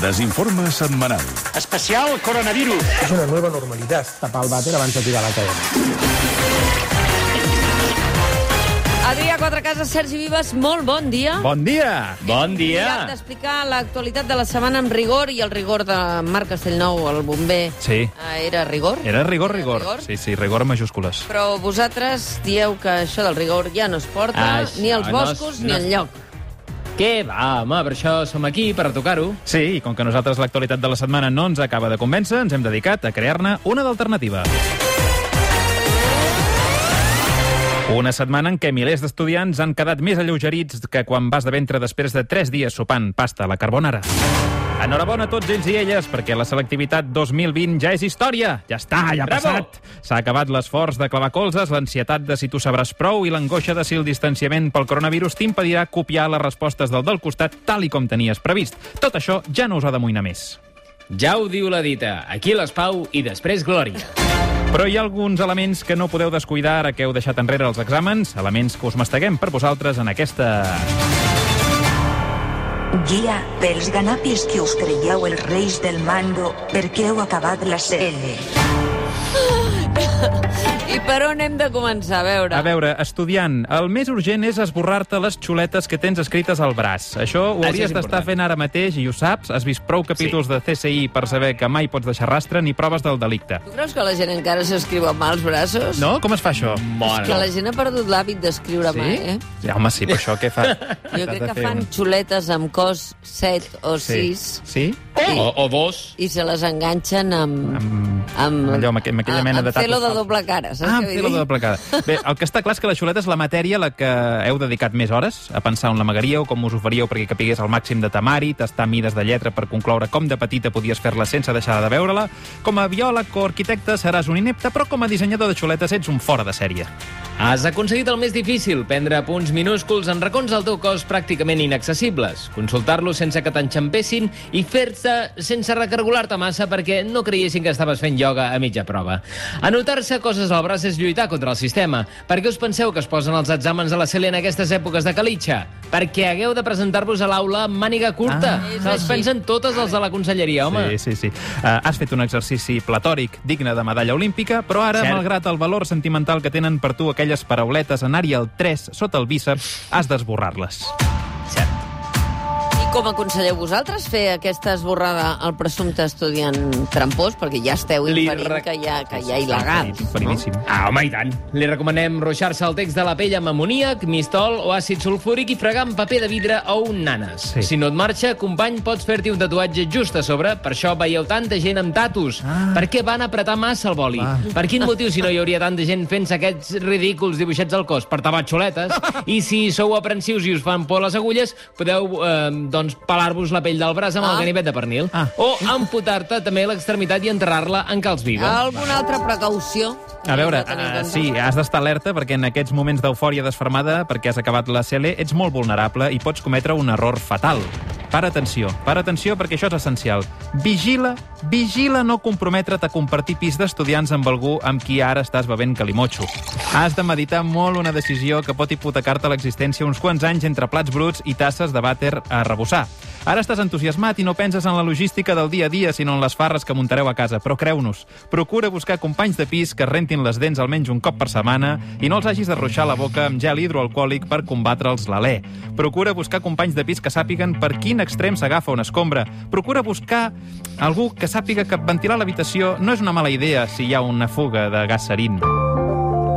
Desinforme setmanal. Especial coronavirus. Es una nueva normalidad. Tapar el vàter abans de tirar la cadena. Adrià Quatrecases, Sergi Vives, molt bon dia. Bon dia! Bon dia! Hem d'explicar l'actualitat de la setmana amb rigor i el rigor de Marc Castellnou, el bomber. Sí. Eh, Era rigor? Era rigor, rigor. rigor? Sí, sí, rigor en majúscules. Però vosaltres dieu que això del rigor ja no es porta Això ni als no es- boscos no ni es- enlloc. Què va, home, per això som aquí, per tocar-ho. Sí, i com que nosaltres l'actualitat de la setmana no ens acaba de convèncer, ens hem dedicat a crear-ne una d'alternativa. Una setmana en què milers d'estudiants han quedat més alleugerits que quan vas de ventre després de 3 dies sopant pasta a la carbonara. Enhorabona a tots ells i elles, perquè la selectivitat 2020 ja és història. Ja està, ja ha Bravo! passat. S'ha acabat l'esforç de clavar colzes, l'ansietat de si tu sabràs prou i l'angoixa de si el distanciament pel coronavirus t'impedirà copiar les respostes del del costat tal i com tenies previst. Tot això ja no us ha d'amoïnar més. Ja ho diu la dita. Aquí les pau i després glòria. Però hi ha alguns elements que no podeu descuidar ara que heu deixat enrere els exàmens, elements que us masteguem per vosaltres en aquesta... Guia, pels ganapis que us creieu els reis del mando, perquè heu acabat la sèrie. I per on hem de començar? A veure. A veure, estudiant, el més urgent és esborrar-te les xuletes que tens escrites al braç. Això ho Això hauries d'estar fent ara mateix i ho saps. Has vist prou capítols de CSI per saber que mai pots deixar rastre ni proves del delicte. Tu creus que la gent encara s'escriu amb els braços? No? Com es fa això? És que la gent ha perdut l'hàbit d'escriure Sí? mà, eh? Sí, home, sí, però això què fa? Jo crec que fan un- xuletes amb cos 7 o 6 Sí? O, o dos. i se les enganxen amb... Amb, amb, allò, amb, aqu- amb aquella mena amb de celo de doble cara, saps Ah, què de dir? doble cara. Bé, el que està clar és que la xuleta és la matèria a la que heu dedicat més hores a pensar on l'amagaríeu, com us ho faríeu perquè capigués el màxim de temari, tastar mides de lletra per concloure com de petita podies fer-la sense deixar de veure-la. Com a biòleg o arquitecte seràs un inepte, però com a dissenyador de xuletes ets un fora de sèrie. Has aconseguit el més difícil, prendre punts minúsculs en racons del teu cos pràcticament inaccessibles, consultar-los sense que t'enxampessin i fer-te sense recargolar-te massa perquè no creiessin que estaves fent ioga a mitja prova. Anotar-se coses al braç és lluitar contra el sistema. Per què us penseu que es posen els exàmens a la CELE en aquestes èpoques de calitxa? Perquè hagueu de presentar-vos a l'aula amb màniga curta. Ah. És Se les així. pensen totes els de la conselleria, home. Sí, sí, sí. Uh, has fet un exercici platòric digne de medalla olímpica, però ara, Cert. malgrat el valor sentimental que tenen per tu aquelles parauletes en Arial 3 sota el bíceps, has d'esborrar-les. Com aconselleu vosaltres fer aquesta esborrada al presumpte estudiant trampós? Perquè ja esteu inferint rec- que hi ha, que hi ha il·legals. Inferidíssim. Ah, home, i tant. Li recomanem ruixar-se el text de la pell amb amoníac, mistol o àcid sulfúric i fregar amb paper de vidre o un nanes. Sí. Si no et marxa, company, pots fer-t'hi un tatuatge just a sobre. Per això veieu tanta gent amb tatus. Ah. Per què van apretar massa el boli? Val. Per quin motiu, si no hi hauria tanta gent fent-se aquests ridículs dibuixets al cos? Per tapar xuletes. I si sou aprensius i us fan por les agulles, podeu, eh, doncs, pelar-vos la pell del braç amb Ah. el ganivet de pernil. Ah. O amputar-te també l'extremitat i enterrar-la en calç viva. Alguna altra precaució? A veure, uh, sí, has d'estar alerta perquè en aquests moments d'eufòria desfermada, perquè has acabat la CL, ets molt vulnerable i pots cometre un error fatal. Para atenció, para atenció perquè això és essencial. Vigila, vigila no comprometre't a compartir pis d'estudiants amb algú amb qui ara estàs bevent calimotxo. Has de meditar molt una decisió que pot hipotecar-te l'existència uns quants anys entre plats bruts i tasses de vàter a rebossar. Ara estàs entusiasmat i no penses en la logística del dia a dia, sinó en les farres que muntareu a casa. Però creu-nos, procura buscar companys de pis que rentin les dents almenys un cop per setmana i no els hagis de la boca amb gel hidroalcohòlic per combatre'ls l'alè. Procura buscar companys de pis que sàpiguen per quin extrem s'agafa una escombra. Procura buscar algú que sàpiga que ventilar l'habitació no és una mala idea si hi ha una fuga de gas serin.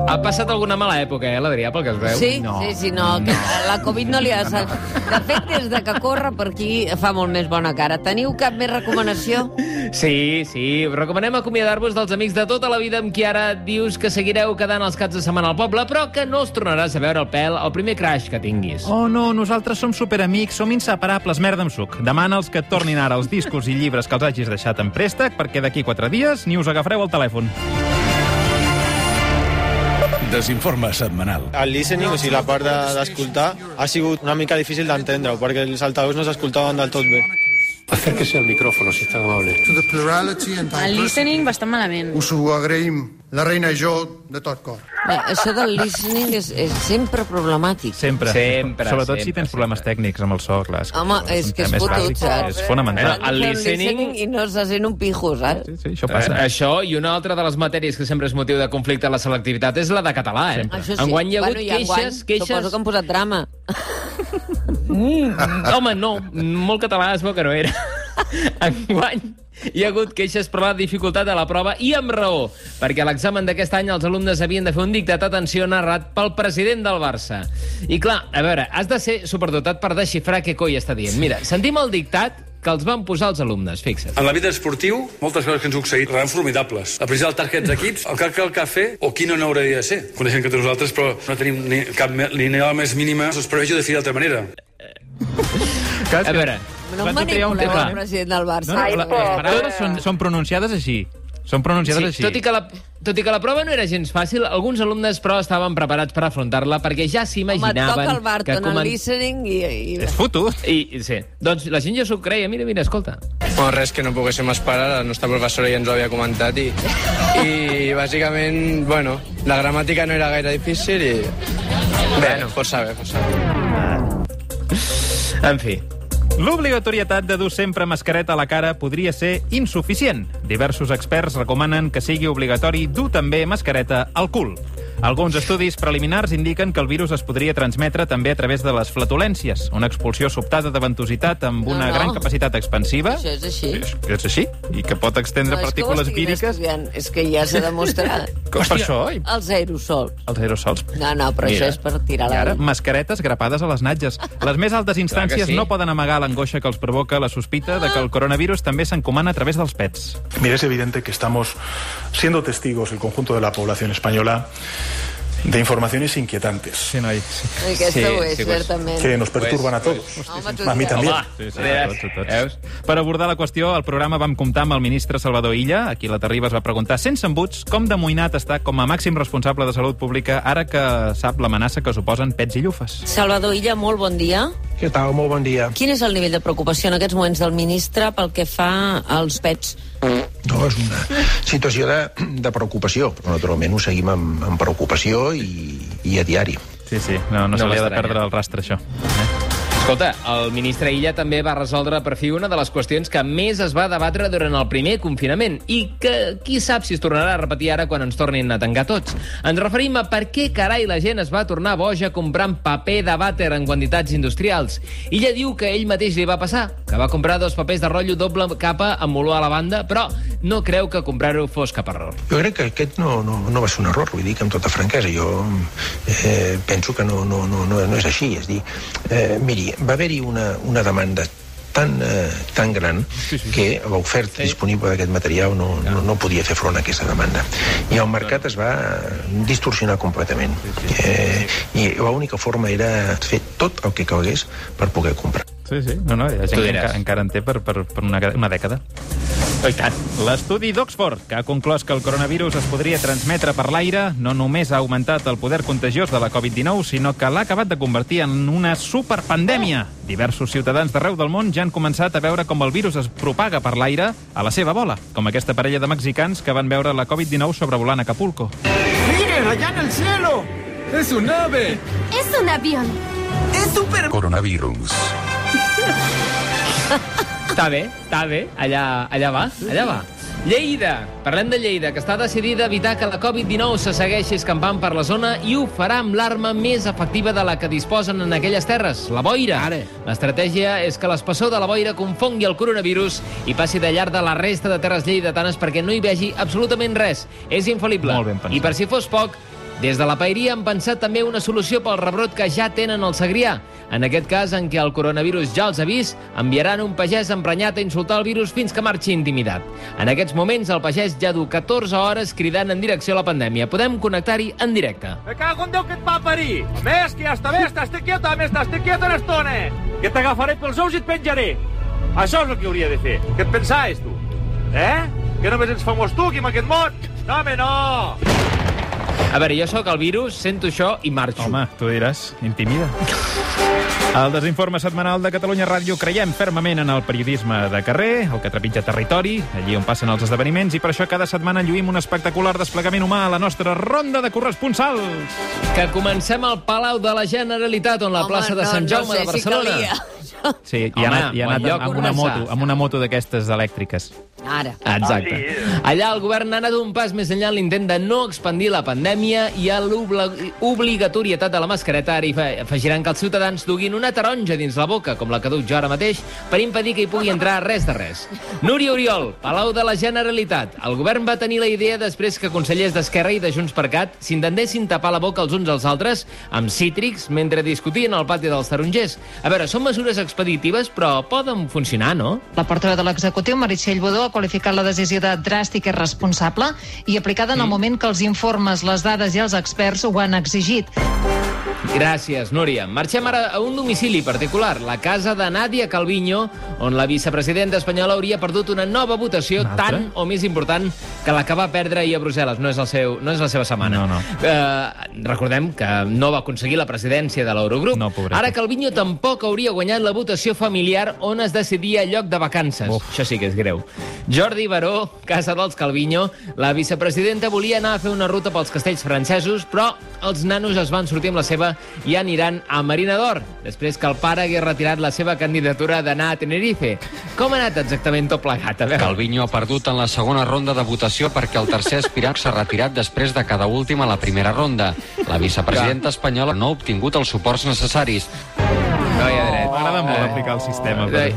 Ha passat alguna mala època, eh, l'Adrià, pel que es veu? Sí, No. sí, sí, no, que la Covid no li ha... De fet, des de que corre per aquí fa molt més bona cara. Teniu cap més recomanació? Sí, sí. Recomanem acomiadar-vos dels amics de tota la vida amb qui ara dius que seguireu quedant els caps de setmana al poble, però que no us tornaràs a veure el pèl al primer crash que tinguis. Oh, no, nosaltres som superamics, som inseparables, merda amb suc. Demana'ls que et tornin ara els discos i llibres que els hagis deixat en préstec, perquè d'aquí quatre dies ni us agafareu el telèfon. Desinforme setmanal. El listening, o sigui, la part de- d'escoltar, ha sigut una mica difícil d'entendre-ho, perquè els altaveus no s'escoltaven del tot bé. Acérquese al micrófono, si es tan amable. El listening bastant malament. Us ho agraïm, la reina i jo, de tot cor. Bé, això del listening és, és sempre problemàtic. Sempre. Sempre, Sobretot sempre, si tens problemes tècnics amb el so, clar. és que Home, un és que és fotut, bàsic, saps? És fonamental. Eh, el listening- I no se sent un pijo, saps? Sí, sí, això Eh, passa. això i una altra de les matèries que sempre és motiu de conflicte a la selectivitat és la de català, eh? Això sí. Enguany hi ha hagut bueno, enguany queixes, queixes... Suposo que han posat drama. Mm, home, no, molt català es veu que no era. Enguany hi ha hagut queixes per la dificultat de la prova i amb raó, perquè a l'examen d'aquest any els alumnes havien de fer un dictat, atenció, narrat pel president del Barça. I clar, a veure, has de ser superdotat per desxifrar què coi està dient. Mira, sentim el dictat que els van posar els alumnes, fixa't. En l'àmbit esportiu, moltes coses que ens han succeït seran formidables. La precisar el target d'equips, el que cal fer o qui no n'hauria de ser. Coneixem que nosaltres, però no tenim ni, cap, la més mínima sospita de fer d'altra manera. Clar, A que veure, No un manipuleu tema- el president del Barça. No, no, la, les paraules són, són pronunciades així. Són pronunciades Sí, així. tot i, que la, tot i que la prova no era gens fàcil, alguns alumnes, però, estaven preparats per afrontar-la perquè ja Home, et s'imaginaven... toca el que Barton, el comen- listening i... i... És fotut. I, sí. Doncs la gent ja s'ho creia. Mira, mira, escolta. Bueno, res que no poguéssim esperar, la nostra professora ja ens ho havia comentat i, i bàsicament, bueno, la gramàtica no era gaire difícil i... Bé, no. força bé, força bé. En fi, L'obligatorietat de dur sempre mascareta a la cara podria ser insuficient. Diversos experts recomanen que sigui obligatori dur també mascareta al cul. Alguns estudis preliminars indiquen que el virus es podria transmetre també a través de les flatulències, una expulsió sobtada de ventositat amb No, una no. gran capacitat expansiva. Això és així. És, és així, i que pot extendre No, és partícules víriques. estudiant, És que ja s'ha demostrat. Com per això? I Els aerosols. els aerosols. No, no, però Mira. això és per tirar I ara, la... mascaretes grapades a les natges. Les més altes instàncies sí. no poden amagar l'angoixa que els provoca la sospita de que el coronavirus també s'encomana a través dels pets. Mira, es evidente que estamos siendo testigos, el conjunto de la población española, de informaciones inquietantes Sí, noi. Sí. Aquesta Sí, ho és, sí, pues. certament. que nos perturban a todos. Home, tu A también. Home, Sí, sí, a tots, a tots. Veus? Per abordar la qüestió, al programa vam comptar amb el ministre Salvador Illa, a qui la Terriba es va preguntar sense embuts com d'amoïnat està com a màxim responsable de salut pública ara que sap l'amenaça que suposen pets i llufes. Salvador Illa, molt bon dia. Què tal? Molt bon dia. Quin és el nivell de preocupació en aquests moments del ministre pel que fa als pets? No, és una situació de, de preocupació, però naturalment ho seguim amb, amb preocupació i, i a diari. Sí, sí, no, no, No se li ha de perdre el rastre, això. Eh? Escolta, el ministre Illa també va resoldre per fi una de les qüestions que més es va debatre durant el primer confinament i que qui sap si es tornarà a repetir ara quan ens tornin a tancar tots. Ens referim a per què carai la gent es va tornar boja comprant paper de vàter en quantitats industrials. Illa diu que ell mateix li va passar, que va comprar dos papers de rotllo doble capa amb olor a lavanda, però no creu que comprar-ho fos cap error. Jo crec que aquest no, no, no va ser un error, vull dir que amb tota franquesa. Jo eh, penso que no, no, no, no, no és així. És dir, eh, miri, va haver-hi una, una demanda tan, eh, tan gran que l'oferta disponible d'aquest material no, no, no podia fer front a aquesta demanda. I el mercat es va distorsionar completament. Eh, I l'única forma era fer tot el que calgués per poder comprar. Sí, sí. No, no, hi ha gent que encara en té per, per, per una, una dècada. Oh, tant. L'estudi d'Oxford, que ha conclòs que el coronavirus es podria transmetre per l'aire, no només ha augmentat el poder contagiós de la Covid-19, sinó que l'ha acabat de convertir en una superpandèmia. Diversos ciutadans d'arreu del món ja han començat a veure com el virus es propaga per l'aire a la seva bola, com aquesta parella de mexicans que van veure la Covid-19 sobrevolant Acapulco. ¡Miren, allá en el cielo! ¡Es un ave! És un avión. ¡Es súper... Coronavirus. Està bé, està bé. Allà, allà va, allà va. Lleida. Parlem de Lleida, que està decidida a evitar que la Covid-19 se segueixi escampant per la zona i ho farà amb l'arma més efectiva de la que disposen en aquelles terres, la boira. L'estratègia és que l'espessor de la boira confongui el coronavirus i passi de llarg de la resta de terres lleidatanes perquè no hi vegi absolutament res. És infal·lible. I per si fos poc, des de la Paeria han pensat també una solució pel rebrot que ja tenen al Segrià. En aquest cas, en què el coronavirus ja els ha vist, enviaran un pagès emprenyat a insultar el virus fins que marxi intimidat. En aquests moments, el pagès ja du 14 hores cridant en direcció a la pandèmia. Podem connectar-hi en directe. Me cago en Déu que et va parir! A més, que ja està bé, estàs quiet, a més, estàs quiet una estona! Que t'agafaré pels ous i et penjaré! Això és el que hauria de fer. Què et pensaves, tu? Eh? Que només ets famós tu aquí en aquest món? No, home, no! A veure, jo sóc el virus, sento això i marxo. Home, tu diràs, intimida. Al Desinforme Setmanal de Catalunya Ràdio creiem fermament en el periodisme de carrer, el que trepitja territori, allí on passen els esdeveniments, i per això cada setmana lluïm un espectacular desplegament humà a la nostra ronda de corresponsals. Que comencem al Palau de la Generalitat, on la Home, plaça de no, Sant no Jaume sé de Barcelona. Si calia. Sí, i ha Home, anat, i ha anat amb una moto, amb una moto d'aquestes elèctriques. Ara. Exacte. Allà el govern ha anat un pas més enllà en l'intent de no expandir la pandèmia i a l'obligatorietat de la mascareta. Ara hi fa- afegiran que els ciutadans duguin una taronja dins la boca, com la que duc jo ara mateix, per impedir que hi pugui entrar res de res. Núria Oriol, Palau de la Generalitat. El govern va tenir la idea després que consellers d'Esquerra i de Junts per Cat s'intentessin tapar la boca els uns als altres amb cítrics mentre discutien al pati dels tarongers. A veure, són mesures expeditives, però poden funcionar, no? La portaveu de l'executiu, Meritxell Bodó, ha qualificat la decisió de dràstica i responsable i aplicada en el moment que els informes, les dades i els experts ho han exigit. Gràcies, Núria. Marxem ara a un domicili particular, la casa de Nàdia Calviño, on la vicepresidenta espanyola hauria perdut una nova votació Una tan o més important que la que va perdre ahir a Brussel·les. No és, el seu, no és la seva setmana. No, no. Eh, recordem que no va aconseguir la presidència de l'Eurogrup. No, pobreta. Ara Calviño tampoc hauria guanyat la votació familiar on es decidia lloc de vacances. Uf. Això sí que és greu. Jordi Baró, casa dels Calviño, la vicepresidenta volia anar a fer una ruta pels castells francesos, però els nanos es van sortir amb la seva i aniran a Marina d'Or, després que el pare hagués retirat la seva candidatura d'anar a Tenerife. Com ha anat exactament tot plegat? A veure. Calviño ha perdut en la segona ronda de votació perquè el tercer aspirant s'ha retirat després de cada última a la primera ronda. La vicepresidenta espanyola no ha obtingut els suports necessaris. No hi ha dret. M'agrada molt aplicar el sistema. eh,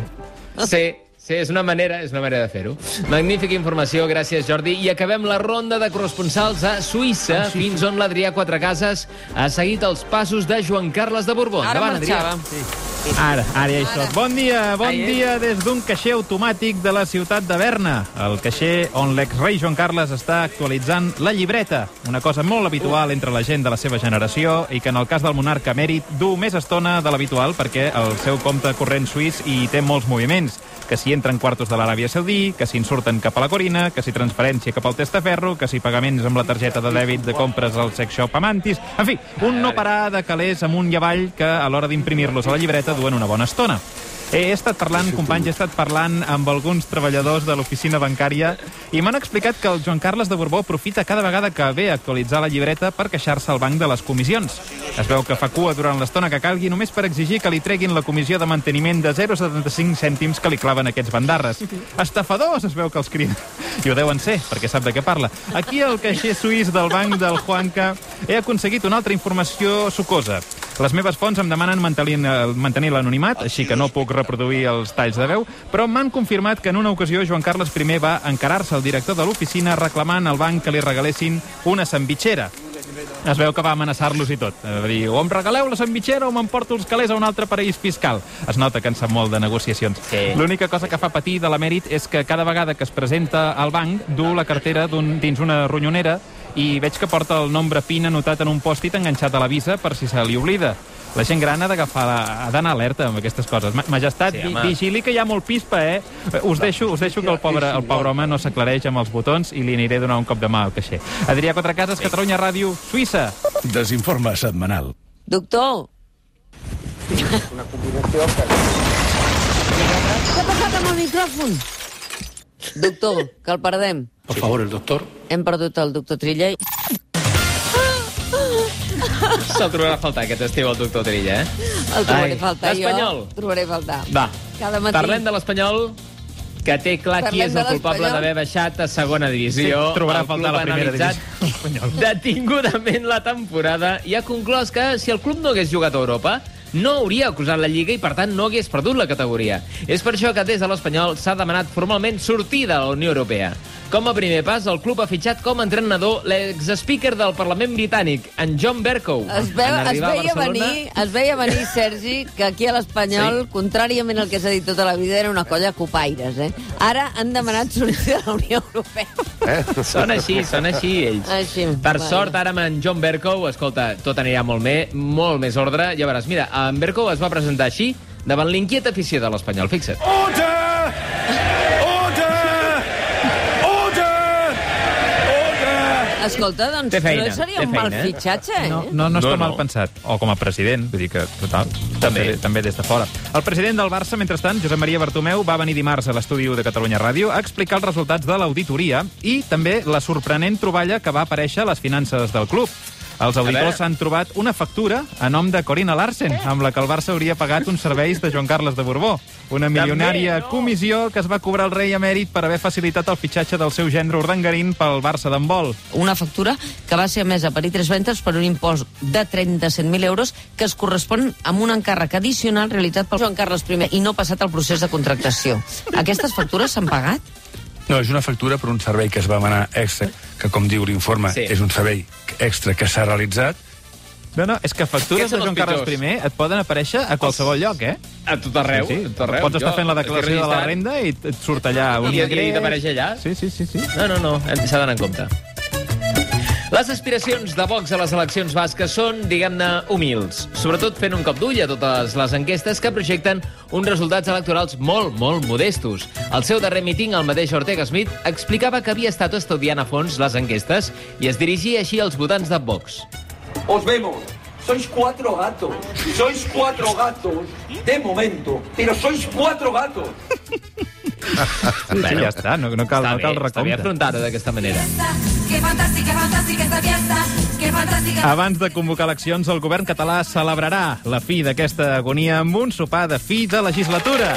Però... Sí, sí, és una manera, és una manera de fer-ho. Magnífica informació, gràcies Jordi. I acabem la ronda de corresponsals a Suïssa, fins on l'Adrià Quatrecases ha seguit els passos de Joan Carles de Borbó. Ara Endavant, marxava. Adrià. Ara, ara ja hi soc. Bon dia, bon Ai, dia des d'un caixer automàtic de la ciutat de Berna. El caixer on l'exrei Joan Carles està actualitzant la llibreta, una cosa molt habitual entre la gent de la seva generació i que en el cas del monarca emèrit du més estona de l'habitual perquè el seu compte corrent suís hi té molts moviments que si entren quartos de l'Aràbia Saudí, que si en surten cap a la Corina, que si transferència cap al testaferro, que si pagaments amb la targeta de dèbit de compres al sex shop Amantis... En fi, un no parar de calés amunt i avall que a l'hora d'imprimir-los a la llibreta duen una bona estona. He estat parlant, companys, he estat parlant amb alguns treballadors de l'oficina bancària i m'han explicat que el Joan Carles de Borbó aprofita cada vegada que ve a actualitzar la llibreta per queixar-se al banc de les comissions. Es veu que fa cua durant l'estona que calgui només per exigir que li treguin la comissió de manteniment de 0,75 cèntims que li claven aquests bandarres. Estafadors, es veu que els criden. I ho deuen ser, perquè sap de què parla. Aquí, al caixer suís del banc del Juanca, he aconseguit una altra informació sucosa. Les meves fonts em demanen mantenir, mantenir l'anonimat, així que no puc reproduir els talls de veu, però m'han confirmat que en una ocasió Joan Carles I va encarar-se al director de l'oficina reclamant al banc que li regalessin una sandvitxera. Es veu que va amenaçar-los i tot. Va dir, o em regaleu la sandvitxera o m'emporto els calés a un altre paraís fiscal. Es nota que en sap molt de negociacions. Sí. L'única cosa que fa patir de l'emèrit és que cada vegada que es presenta al banc du la cartera un, dins una ronyonera i veig que porta el nombre PIN anotat en un pòstit enganxat a la visa per si se li oblida. La gent gran ha d'agafar, ha d'anar alerta amb aquestes coses. Ma- Majestat, Sí, home. vigili que hi ha molt pispa, eh? Us deixo, us deixo que el pobre, el pobre home no s'aclareix amb els botons i li aniré a donar un cop de mà al caixer. Adrià Quatrecases, Catalunya Ràdio, Suïssa. Desinforme setmanal. Doctor. Una combinació que... Què ha passat amb el micròfon? Doctor, que el perdem. Por favor, el doctor. Hem perdut el doctor Trilla. Se'l trobarà a faltar aquest estiu el doctor Trilla, eh? El trobaré Ai, a faltar l'Espanyol. jo. Trobaré a faltar. Va, Cada matí. parlem de l'Espanyol, que té clar qui Parlem és de el culpable l'Espanyol. d'haver baixat a segona divisió. Sí, trobarà a faltar la primera analitzat detingudament la temporada i ha conclòs que si el club no hagués jugat a Europa, no hauria acusat la Lliga i, per tant, no hagués perdut la categoria. És per això que des de l'Espanyol s'ha demanat formalment sortir de la Unió Europea. Com a primer pas, el club ha fitxat com a entrenador l'ex-speaker del Parlament britànic, en John Bercow. Es, veu, es, veia Barcelona- venir, es veia venir, Sergi, que aquí a l'Espanyol, sí. contràriament al que s'ha dit tota la vida, era una colla de copaires, eh? Ara han demanat sortir de la Unió Europea. Eh? Són així, són així, ells. Així, Per vale. sort, ara amb en John Bercow, escolta, tot anirà molt, bé, molt més ordre. Ja veuràs, mira, en Bercow es va presentar així davant l'inquiet afició de l'Espanyol, fixa't. Order! Order! Order! Order! Escolta, doncs Té feina, no seria té un mal feina, eh? fitxatge, eh? No, no, no està No, no. mal pensat. O com a president, vull dir que, total, també, també des de fora. El president del Barça, mentrestant, Josep Maria Bartomeu, va venir dimarts a l'estudi u de Catalunya Ràdio a explicar els resultats de l'auditoria i també la sorprenent troballa que va aparèixer a les finances del club. Els auditors han trobat una factura a nom de Corina Larsen, amb la que el Barça hauria pagat uns serveis de Joan Carles de Borbó. Una milionària no? comissió que es va cobrar el rei emèrit per haver facilitat el fitxatge del seu gendre Urdangarín pel Barça d'handbol. Una factura que va ser emesa per I3 Ventes per un impost de 37.000 euros que es correspon amb un encàrrec addicional realitzat pel Joan Carles I i no passat el procés de contractació. Aquestes factures s'han pagat? No, és una factura per un servei que es va demanar extra, que com diu l'informe, Sí. és un servei extra que s'ha realitzat. No, no, és que factures de Joan Carles. I et poden aparèixer a qualsevol lloc, eh? A tot arreu, Sí, sí. a tot arreu. Pots estar fent la declaració de la renda i et surt allà un I, i, t'apareix allà? Sí, sí, sí, sí. No, no, no, s'ha d'anar en compte. Les aspiracions de Vox a les eleccions basques són, diguem-ne, humils. Sobretot fent un cop d'ull a totes les enquestes que projecten uns resultats electorals molt, molt modestos. Al seu darrer míting, el mateix Ortega Smith explicava que havia estat estudiant a fons les enquestes i es dirigia així als votants de Vox. Os vemos. Sois cuatro gatos. Sois cuatro gatos. De momento. Pero sois cuatro gatos. Sí, ja està, no, no cal, Està no cal bé, està bé recompte. afrontar-ho d'aquesta manera. Qué fantástica, fantástica esta fiesta. Qué fantástica. Abans de convocar eleccions, el govern català celebrarà la fi d'aquesta agonia amb un sopar de fi de legislatura.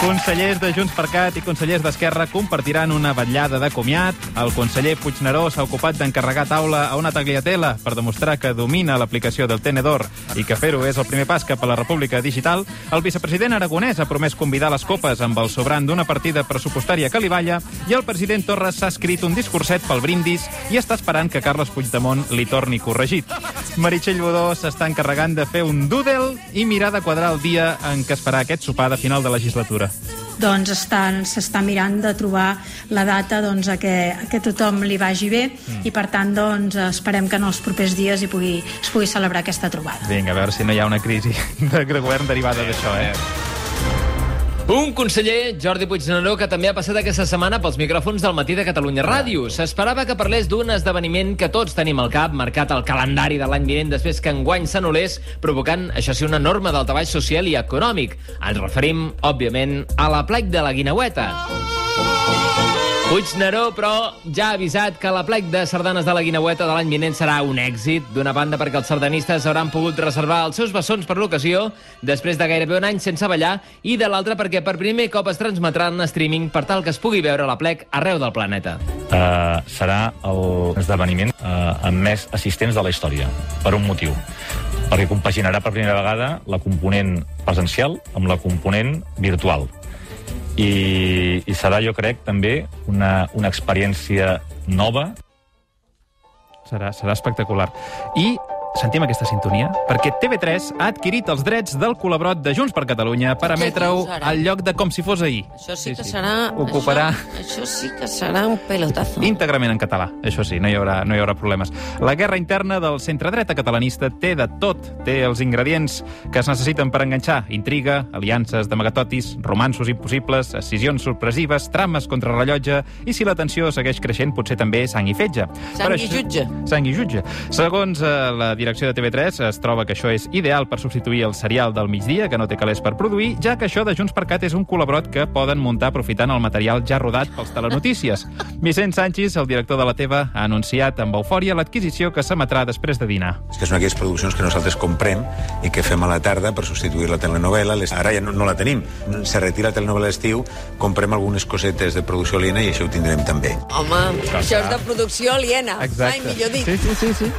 Consellers de Junts per Cat i consellers d'Esquerra compartiran una vetllada de comiat. El conseller Puigneró s'ha ocupat d'encarregar taula a una tagliatela per demostrar que domina l'aplicació del tenedor i que fer-ho és el primer pas cap a la república digital. El vicepresident aragonès ha promès convidar les copes amb el sobrant d'una partida pressupostària que li balla i el president Torres s'ha escrit un discurset pel brindis i està esperant que Carles Puigdemont li torni corregit. Meritxell Bodó s'està encarregant de fer un doodle i mirar de quadrar el dia en què es farà aquest sopar de final de legislatura. Doncs estan- s'està mirant de trobar la data doncs, a, que, a que tothom li vagi bé mm. i per tant doncs, esperem que en els propers dies hi pugui, es pugui celebrar aquesta trobada. Vinga, a veure si no hi ha una crisi de govern derivada d'això, eh? Un conseller, Jordi Puigneró, que també ha passat aquesta setmana pels micròfons del matí de Catalunya Ràdio. S'esperava que parlés d'un esdeveniment que tots tenim al cap, marcat al calendari de l'any vinent, després que enguany s'anul·lés, provocant, això sí, una norma d'altabaix social i econòmic. Ens referim, òbviament, a la plec de la Guinaueta. Puigneró, però, ja ha avisat que la plec de sardanes de la Guinaueta de l'any vinent serà un èxit. D'una banda, perquè els sardanistes hauran pogut reservar els seus bessons per l'ocasió, després de gairebé un any sense ballar, i de l'altra perquè per primer cop es transmetrà en streaming per tal que es pugui veure la plec arreu del planeta. Uh, serà l'esdeveniment uh, amb més assistents de la història, per un motiu. Perquè compaginarà per primera vegada la component presencial amb la component virtual. I, i serà, jo crec, també una, una experiència nova Serà, serà espectacular. I sentim aquesta sintonia? Perquè TV3 ha adquirit els drets del col·laborat de Junts per Catalunya per emetre-ho al lloc de com si fos ahir. Això sí, que serà... Ocuparà Això, això sí que serà un pelotazo. íntegrament en català. Això sí, no hi haurà, no hi haurà problemes. La guerra interna del centre-dreta catalanista té de tot. Té els ingredients que es necessiten per enganxar. Intriga, aliances d'amagatotis, romansos impossibles, escissions sorpresives, trames contra rellotge i si la tensió segueix creixent, potser també sang i fetge. Sang i jutge. Sang i jutge. Segons eh, la direcció de TV3, es troba que això és ideal per substituir el serial del migdia, que no té calés per produir, ja que això de Junts per Cat és un col·laborat que poden muntar aprofitant el material ja rodat pels telenotícies. Vicent Sánchez, el director de la TV, ha anunciat amb eufòria l'adquisició que s'emetrà després de dinar. És que són aquelles produccions que nosaltres comprem i que fem a la tarda per substituir la telenovela. Ara ja no, no la tenim. Se retira la telenovela a l'estiu, comprem algunes cosetes de producció aliena i això ho tindrem també. Home, això és de producció aliena. Exacte. Mai millor dit. Sí, sí, sí, sí.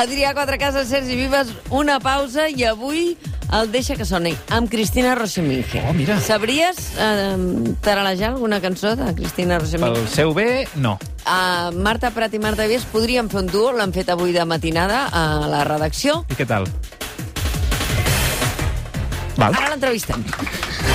Adrià Quatrecases, Sergi Vives, una pausa i avui el Deixa que soni amb Cristina Roseminge. Oh, mira. Sabries eh, taralejar alguna cançó de Cristina Roseminge? Pel seu bé, no. Uh, Marta Prat i Marta Vies podríem fer un duo, l'han fet avui de matinada a la redacció. I què tal? Val. Ara l'entrevistem.